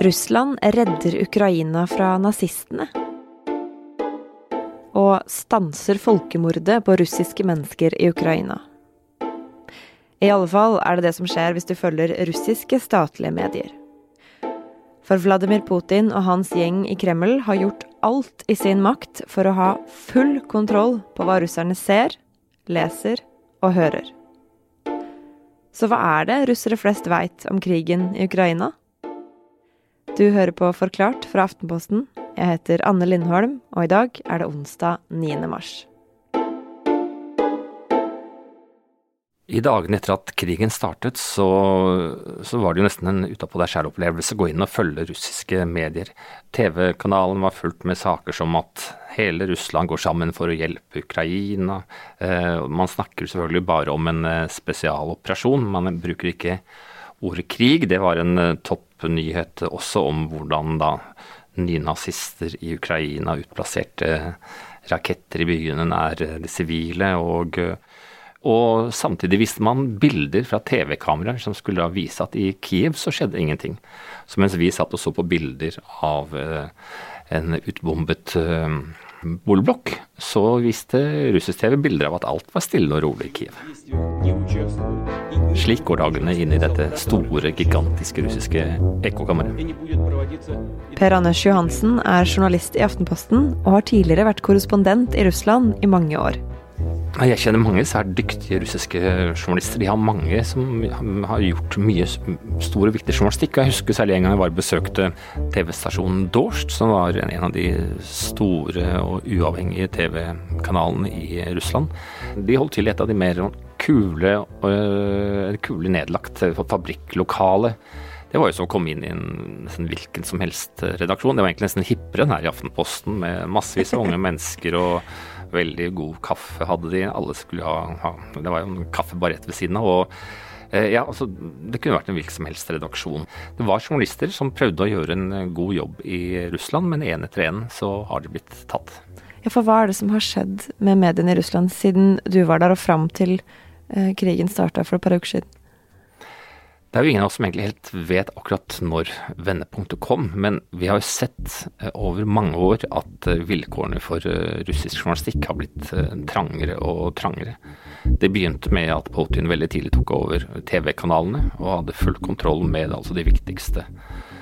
Russland redder Ukraina fra nazistene. Og stanser folkemordet på russiske mennesker i Ukraina. I alle fall er det det som skjer hvis du følger russiske statlige medier. For Vladimir Putin og hans gjeng i Kreml har gjort alt i sin makt for å ha full kontroll på hva russerne ser, leser og hører. Så hva er det russere flest veit om krigen i Ukraina? Du hører på Forklart fra Aftenposten. Jeg heter Anne Lindholm, og i dag er det onsdag 9. mars. I dagene etter at krigen startet, så, så var det jo nesten en utapå deg sjæl-opplevelse å gå inn og følge russiske medier. TV-kanalen var fullt med saker som at hele Russland går sammen for å hjelpe Ukraina. Eh, man snakker selvfølgelig bare om en eh, spesialoperasjon, man bruker ikke ordet krig. Det var en eh, toppnyhet også om hvordan da nynazister i Ukraina utplasserte raketter i byene nær de sivile. og og samtidig viste man bilder fra TV-kameraer som skulle da vise at i Kiev så skjedde ingenting. Så mens vi satt og så på bilder av eh, en utbombet eh, boligblokk, så viste russisk TV bilder av at alt var stille og rolig i Kiev. Slik går dagene inn i dette store, gigantiske russiske ekkokammeret. Per Anders Johansen er journalist i Aftenposten og har tidligere vært korrespondent i Russland i mange år. Jeg kjenner mange svært dyktige russiske journalister. De har mange som har gjort mye stor og viktig journalistikk. Jeg husker særlig en gang jeg var besøkte TV-stasjonen Dorst, som var en av de store og uavhengige TV-kanalene i Russland. De holdt til i et av de mer kule, øh, kule nedlagt fabrikklokale. Det var jo som å komme inn i en hvilken som helst redaksjon. Det var egentlig nesten hippere enn her i Aftenposten, med massevis av unge mennesker og Veldig god kaffe hadde de. Alle skulle ha, ha Det var jo en kaffebar rett ved siden av. og ja, altså, Det kunne vært en hvilken som helst redaksjon. Det var journalister som prøvde å gjøre en god jobb i Russland, men én etter én så har de blitt tatt. Ja, For hva er det som har skjedd med mediene i Russland siden du var der og fram til krigen starta for et par uker siden? Det er jo ingen av oss som egentlig helt vet akkurat når vendepunktet kom, men vi har jo sett eh, over mange år at eh, vilkårene for eh, russisk journalistikk har blitt trangere og trangere. Det begynte med at Putin veldig tidlig tok over TV-kanalene og hadde full kontroll med altså de viktigste Eh,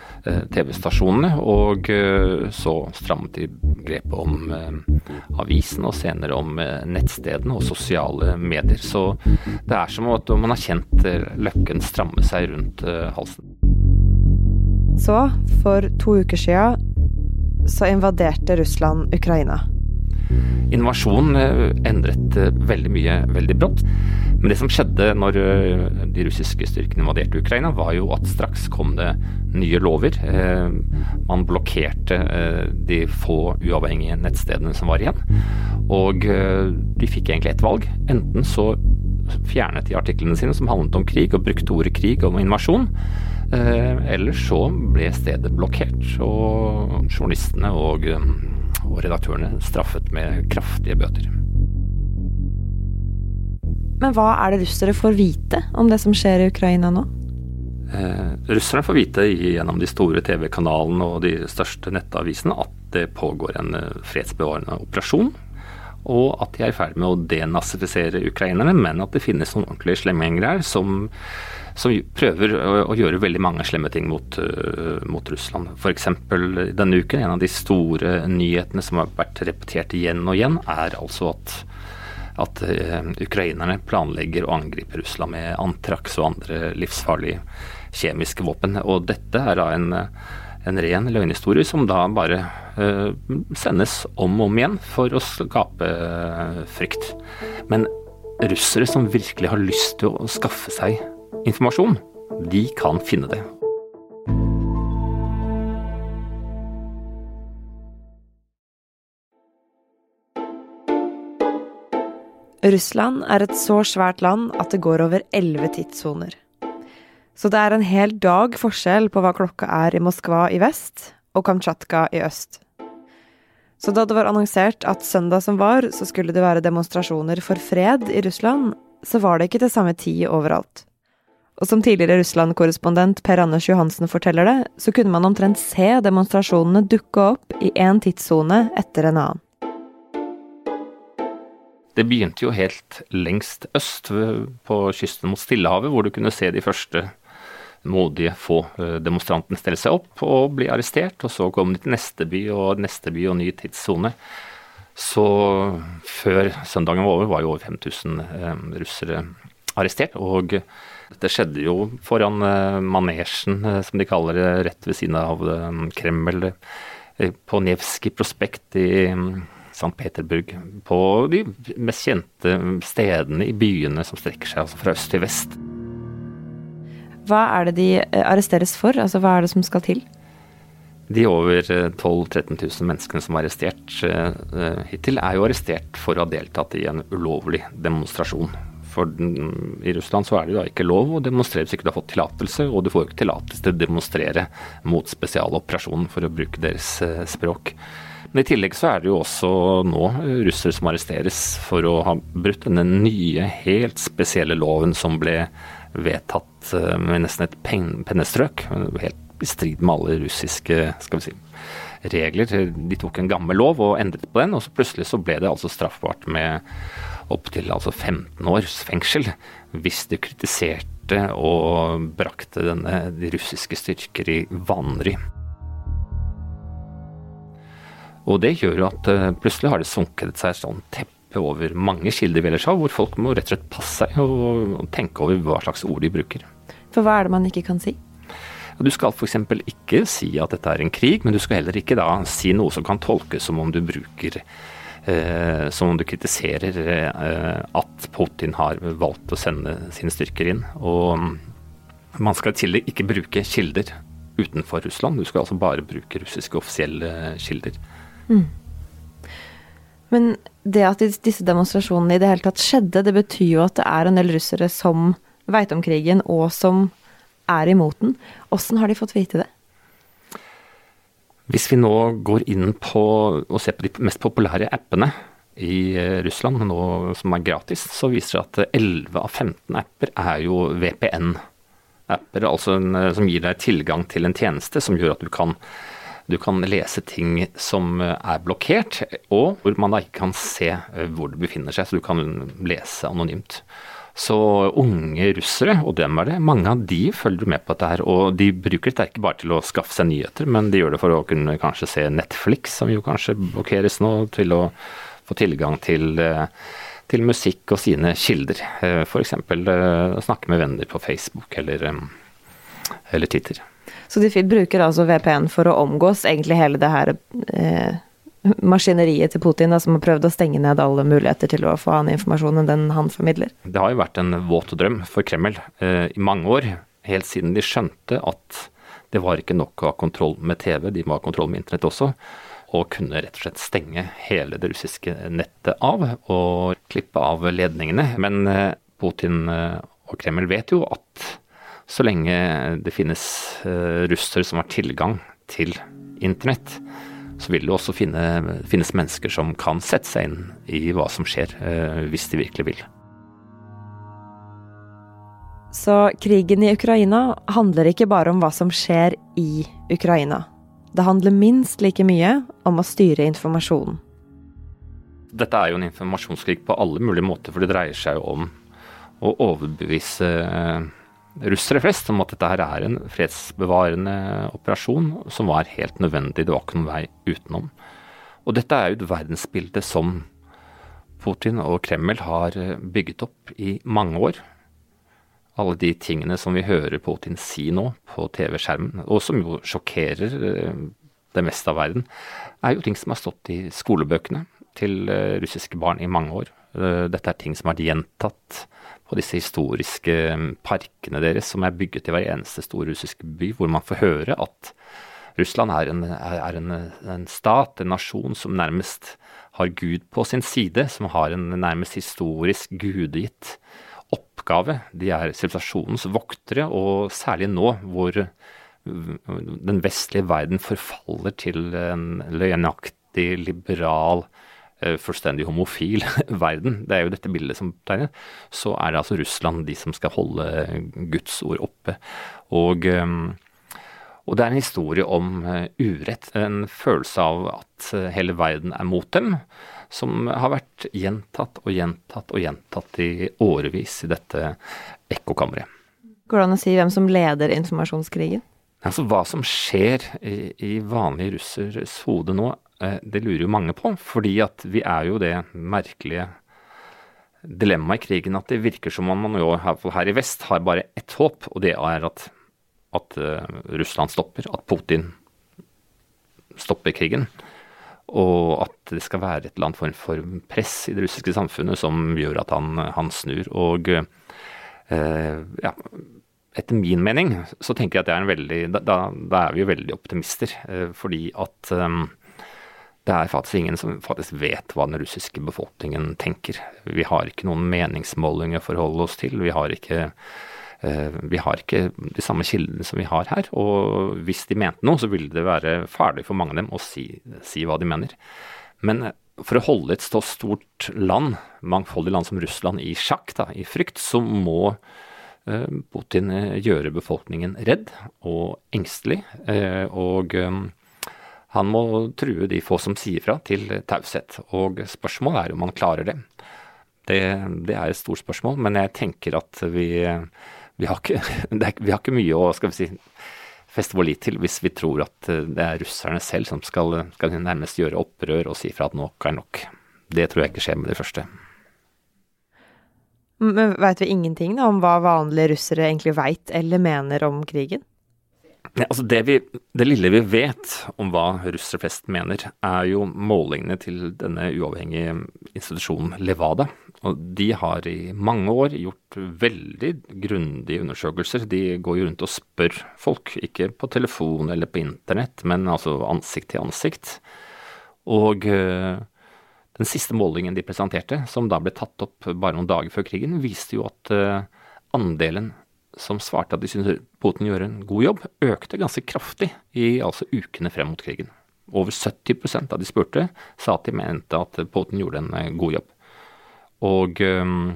TV-stasjonene. Og eh, så strammet de grepet om eh, avisen, og senere om nettstedene og sosiale medier. Så det er som at man har kjent løkken stramme seg rundt halsen. Så, for to uker sia, så invaderte Russland Ukraina. Invasjonen endret veldig mye veldig brått. Men det som skjedde når de russiske styrkene invaderte Ukraina, var jo at straks kom det nye lover. Eh, man blokkerte eh, de få uavhengige nettstedene som var igjen. Og eh, de fikk egentlig ett valg. Enten så fjernet de artiklene sine som handlet om krig, og brukte ordet krig om invasjon. Eller så ble stedet blokkert, og journalistene og, og redaktørene straffet med kraftige bøter. Men hva er det russere får vite om det som skjer i Ukraina nå? Eh, russerne får vite gjennom de store TV-kanalene og de største nettavisene at det pågår en eh, fredsbevarende operasjon. Og at de er i ferd med å denazifisere ukrainerne, men at det finnes noen ordentlige slemminger her som, som prøver å, å, gjøre veldig mange slemme ting mot, uh, mot Russland. F.eks. denne uken, en av de store nyhetene som har vært repetert igjen og igjen, er altså at at uh, ukrainerne planlegger å angripe Russland med antrax og andre livsfarlige kjemiske våpen. Og dette er da en, en ren løgnhistorie som da bare uh, sendes om og om igjen for å skape uh, frykt. Men russere som virkelig har lyst til å skaffe seg informasjon, de kan finne det. Russland er et så svært land at det går over elleve tidssoner. Så det er en hel dag forskjell på hva klokka er i Moskva i vest og Kamtsjatka i øst. Så da det var annonsert at søndag som var, så skulle det være demonstrasjoner for fred i Russland, så var det ikke til samme tid overalt. Og som tidligere Russland-korrespondent Per Anders Johansen forteller det, så kunne man omtrent se demonstrasjonene dukke opp i én tidssone etter en annen. Det begynte jo helt lengst øst, på kysten mot Stillehavet, hvor du kunne se de første modige, få eh, demonstrantene stelle seg opp og bli arrestert. Og så kom de til neste by og neste by og ny tidssone. Så før søndagen var over, var jo over 5000 eh, russere arrestert. Og dette skjedde jo foran eh, manesjen, som de kaller det, rett ved siden av Kreml. På Nevskij prospekt i mm, St. Peterburg. På de mest kjente stedene i byene som strekker seg altså fra øst til vest. Hva er det de eh, arresteres for? Altså, hva er det som skal til? De over 12 000-13 000 menneskene som er arrestert uh, hittil, er jo arrestert for å ha deltatt i en ulovlig demonstrasjon. For den, I Russland så er det da ikke lov å demonstrere hvis ikke du har fått tillatelse, og du får ikke tillatelse til å demonstrere mot spesialoperasjonen, for å bruke deres språk. Men i tillegg så er det jo også nå russere som arresteres for å ha brutt denne nye, helt spesielle loven som ble vedtatt uh, med nesten et pennestrøk. Helt i strid med alle russiske skal vi si, regler. De tok en gammel lov og endret på den, og så plutselig så ble det altså straffbart med opptil altså 15 års fengsel hvis du kritiserte og brakte denne, de russiske styrker i vanry. Og det gjør jo at uh, plutselig har det sunket seg sånn teppe over mange kilder vi ellers har, hvor folk må rett og slett passe seg og, og tenke over hva slags ord de bruker. For hva er det man ikke kan si? Du skal f.eks. ikke si at dette er en krig, men du skal heller ikke da si noe som kan tolkes som om du bruker eh, Som om du kritiserer eh, at Putin har valgt å sende sine styrker inn. Og man skal i tillegg ikke bruke kilder utenfor Russland. Du skal altså bare bruke russiske offisielle kilder. Mm. Men det at disse demonstrasjonene i det hele tatt skjedde, det betyr jo at det er en del russere som veit om krigen, og som er imot den. Åssen har de fått vite det? Hvis vi nå går inn på og ser på de mest populære appene i eh, Russland nå, som er gratis, så viser det at 11 av 15 apper er jo VPN-apper. Altså en, eh, som gir deg tilgang til en tjeneste som gjør at du kan, du kan lese ting som eh, er blokkert, og hvor man da ikke kan se hvor du befinner seg, så du kan lese anonymt. Så unge russere, og dem er det, mange av de følger med på dette her. Og de bruker dette ikke bare til å skaffe seg nyheter, men de gjør det for å kunne kanskje se Netflix, som jo kanskje blokkeres nå, til å få tilgang til, eh, til musikk og sine kilder. Eh, F.eks. Eh, snakke med venner på Facebook eller, eller Twitter. Så de bruker altså VPN for å omgås egentlig hele det her eh, maskineriet til Putin, da, som har prøvd å stenge ned alle muligheter til å få annen informasjon enn den han formidler? Det har jo vært en våt drøm for Kreml eh, i mange år, helt siden de skjønte at det var ikke nok å ha kontroll med TV, de må ha kontroll med internett også. Og kunne rett og slett stenge hele det russiske nettet av og klippe av ledningene. Men eh, Putin eh, og Kreml vet jo at så lenge det finnes eh, russere som har tilgang til internett, så vil det også finne, finnes mennesker som kan sette seg inn i hva som skjer, eh, hvis de virkelig vil. Så krigen i Ukraina handler ikke bare om hva som skjer i Ukraina. Det handler minst like mye om å styre informasjonen. Dette er jo en informasjonskrig på alle mulige måter, for det dreier seg jo om å overbevise eh, russere flest om at dette her er en fredsbevarende operasjon som var helt nødvendig. Det var ikke noen vei utenom. Og dette er jo et verdensbilde som Putin og Kreml har eh, bygget opp i mange år. Alle de tingene som vi hører Putin si nå på TV-skjermen, og som jo sjokkerer eh, det meste av verden, er jo ting som har stått i skolebøkene til eh, russiske barn i mange år. Dette er ting som har vært gjentatt på disse historiske um, parkene deres som er bygget i hver eneste store russiske by, hvor man får høre at Russland er, en, er en, en, stat, en nasjon, som nærmest har Gud på sin side, som har en nærmest historisk gudegitt oppgave. De er sivilisasjonens voktere, og særlig nå hvor den vestlige verden forfaller til en løgnaktig, liberal fullstendig homofil verden, det er jo dette bildet som tegner, så er det altså Russland de som skal holde Guds ord oppe. Og, og det er en historie om urett, en følelse av at hele verden er mot dem som har vært gjentatt og gjentatt og gjentatt i årevis i dette ekkokammeret. Går det an å si hvem som leder informasjonskrigen? Altså Hva som skjer i, i vanlige russers hode nå, eh, det lurer jo mange på. Fordi at vi er jo det merkelige dilemmaet i krigen at det virker som om man jo her i vest har bare ett håp, og det er at, at uh, Russland stopper, at Putin stopper krigen og at det skal være et eller annet form for press i det russiske samfunnet som gjør at han, han snur. Og eh, ja, etter min mening så tenker jeg at det er en veldig Da, da er vi jo veldig optimister, eh, fordi at eh, det er faktisk ingen som faktisk vet hva den russiske befolkningen tenker. Vi har ikke noen meningsmålinger å forholde oss til. Vi har ikke Eh, vi har ikke de samme kildene som vi har her. Og hvis de mente noe, så ville det være farlig for mange av dem å si, si hva de mener. Men eh, for å holde et så stort land, mangfoldig land som Russland, i sjakk, da, i frykt, så må uh, Putin gjøre befolkningen redd og engstelig. Og han må true de få som sier fra, til taushet. Og spørsmålet er om han klarer det. det. Det er et stort spørsmål, men jeg tenker at vi vi har ikke, er, vi har ikke mye å skal vi si, feste vår lit til hvis vi tror at eh, det er russerne selv som skal, skal nærmest gjøre opprør og si fra at nok er nok. Det tror jeg ikke skjer med det første. Men Veit vi ingenting da, om hva vanlige russere egentlig veit eller mener om krigen? Altså det, vi, det, lille vi vet om hva russere flest mener, er jo målingene til denne uavhengige institusjonen Levada. Og de har i mange år gjort veldig grundige undersøkelser. De går jo rundt og spør folk, ikke på telefon eller på internett, men altså ansikt til ansikt. Og øh, den siste målingen de presenterte, som da ble tatt opp bare noen dager før krigen, viste jo at øh, andelen som svarte at de syntes Putin gjør en god jobb, økte ganske kraftig i altså ukene frem mot krigen. Over 70% av de spurte sa at de mente at Putin gjorde en eh, god jobb. Og um,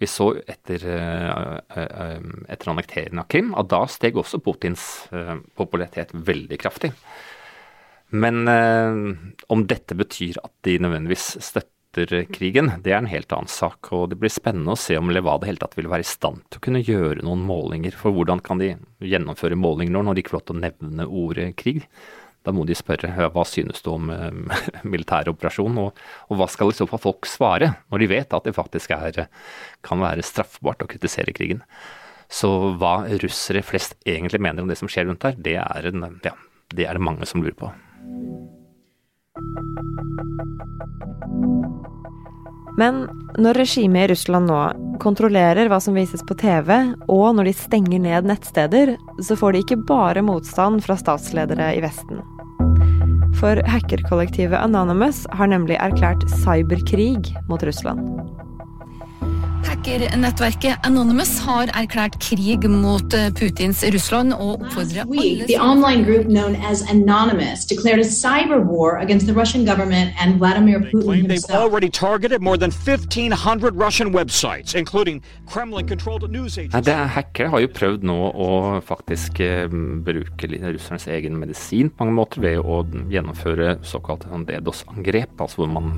vi så etter, uh, uh, etter annekteringen av Krim at da steg også Putins popularitet veldig kraftig. Men om dette betyr at de nødvendigvis støtter etter krigen, det er en helt annen sak. Og det blir spennende å se om Levada helt tatt vil være i stand til å kunne gjøre noen målinger. For hvordan kan de gjennomføre målinger når de ikke får lov til å nevne ordet krig? Da må de spørre hva synes du om uh, militær operasjon, og, og, hva skal i så fall folk svare, når de vet at det faktisk er, kan være straffbart å kritisere krigen. Så hva russere flest egentlig mener om det som skjer rundt her, det er, en, ja, det er mange som lurer på. Men når regimet i Russland nå kontrollerer hva som vises på TV, og når de stenger ned nettsteder, så får de ikke bare motstand fra statsledere i Vesten. For hackerkollektivet Anonymous har nemlig erklært cyberkrig mot Russland. Hackernettverket Anonymous har erklært krig mot eh, Putins Russland og oppfordrer alle The online group known as Anonymous declared a cyber war against the Russian government and Vladimir Putin himself. They've already targeted more than 1500 Russian websites, including Kremlin-controlled news agencies. Det Hackere har jo prøvd nå å faktisk eh, bruke russernes egen medisin på mange måter ved å gjennomføre såkalte sånn DDoS-angrep, altså hvor man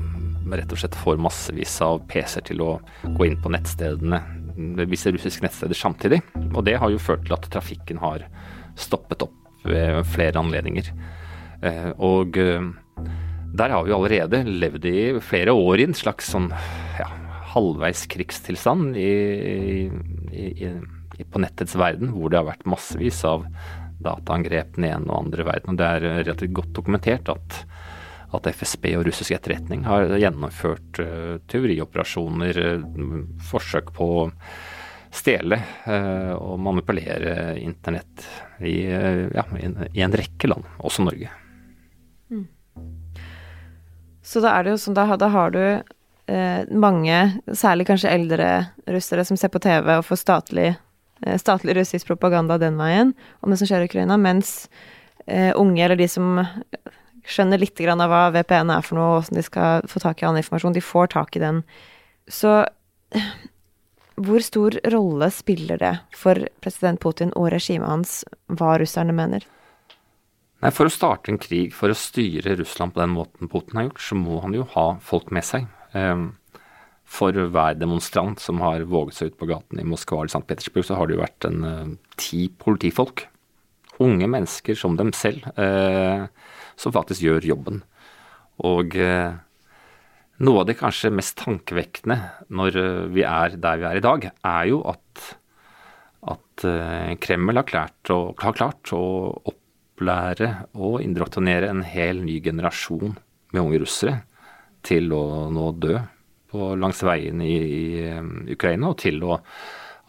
rett og slett får massevis av PC-er til å gå inn på nettstedene, visse russiske nettsteder samtidig. Og det har jo ført til at trafikken har stoppet opp ved flere anledninger. Eh, og eh, der har vi allerede levd i flere år i en slags sånn ja, halvveis krigstilstand i, i, i, på nettets verden, hvor det har vært massevis av dataangrep den ene og andre verden. Og det er relativt godt dokumentert at at FSB og russisk etterretning har gjennomført uh, teorioperasjoner, uh, forsøk på å stjele uh, og manipulere internett i, ja, i, en, i, en, rekke land, også Norge. Mm. Så da er det jo sånn, da, da har du mange, særlig kanskje eldre russere, som ser på TV og får statlig, statlig russisk propaganda den veien om det som skjer i Ukraina, mens unge, eller de som skjønner litt av hva VPN er for noe, og hvordan de skal få tak i annen informasjon. De får tak i den. Så hvor stor rolle spiller det for president Putin og regimet hans hva russerne mener? Nei, For å starte en krig, for å styre Russland på den måten Putin har gjort, så må han jo ha folk med seg. Ehm, for hver demonstrant som har våget seg ut på gaten i Moskva eller St. Petersburg, så har det jo vært en uh, ti politifolk. Unge mennesker som dem selv, uh, som faktisk gjør jobben. Og uh, noe av det kanskje mest tankevekkende når vi er der vi er i dag, er jo at, at Kreml har klart, å, har klart å opplære og indoktrinere en hel ny generasjon med unge russere til å nå dø på, langs veiene i, i Ukraina, og til å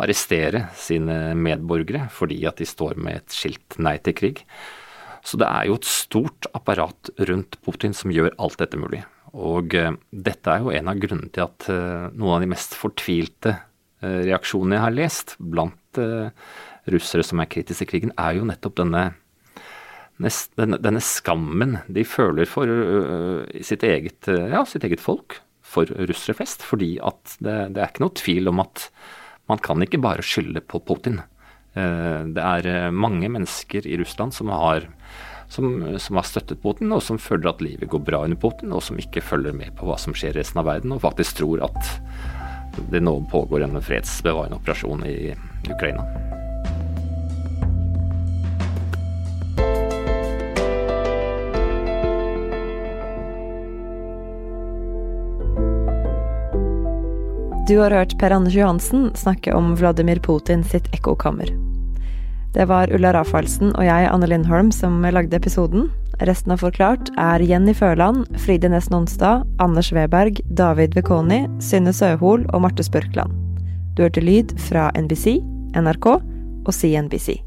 arrestere sine medborgere fordi at de står med et skilt nei til krig. Så det er jo et stort apparat rundt Putin som gjør alt dette mulig. Og uh, dette er jo en av grunnene til at uh, noen av de mest fortvilte uh, reaksjonene jeg har lest blant russere som er kritiske til krigen, er jo nettopp denne, denne, skammen de føler for sitt eget, ja, sitt eget folk for russere flest. Fordi det, det, er ikke noe tvil om at man kan ikke bare skylde på Putin. Eh, det er eh, mange mennesker i Russland som har, som, som har støttet Putin, og som føler at livet går bra under Putin, og som ikke følger med på hva som skjer i resten av verden, og faktisk tror at det nå pågår en fredsbevarende operasjon i Ukraina. Du har hørt Per Anders Johansen snakke om Vladimir Putin sitt ekkokammer. Det var Ulla Rafaelsen og jeg, Anne Lindholm, som lagde episoden. Resten av Forklart er Jenny Førland, Fride Næss Nonstad, Anders Weberg, David Vekoni, Synne Søhol og Marte Spørkland. Du hørte lyd fra NBC, NRK og CNBC.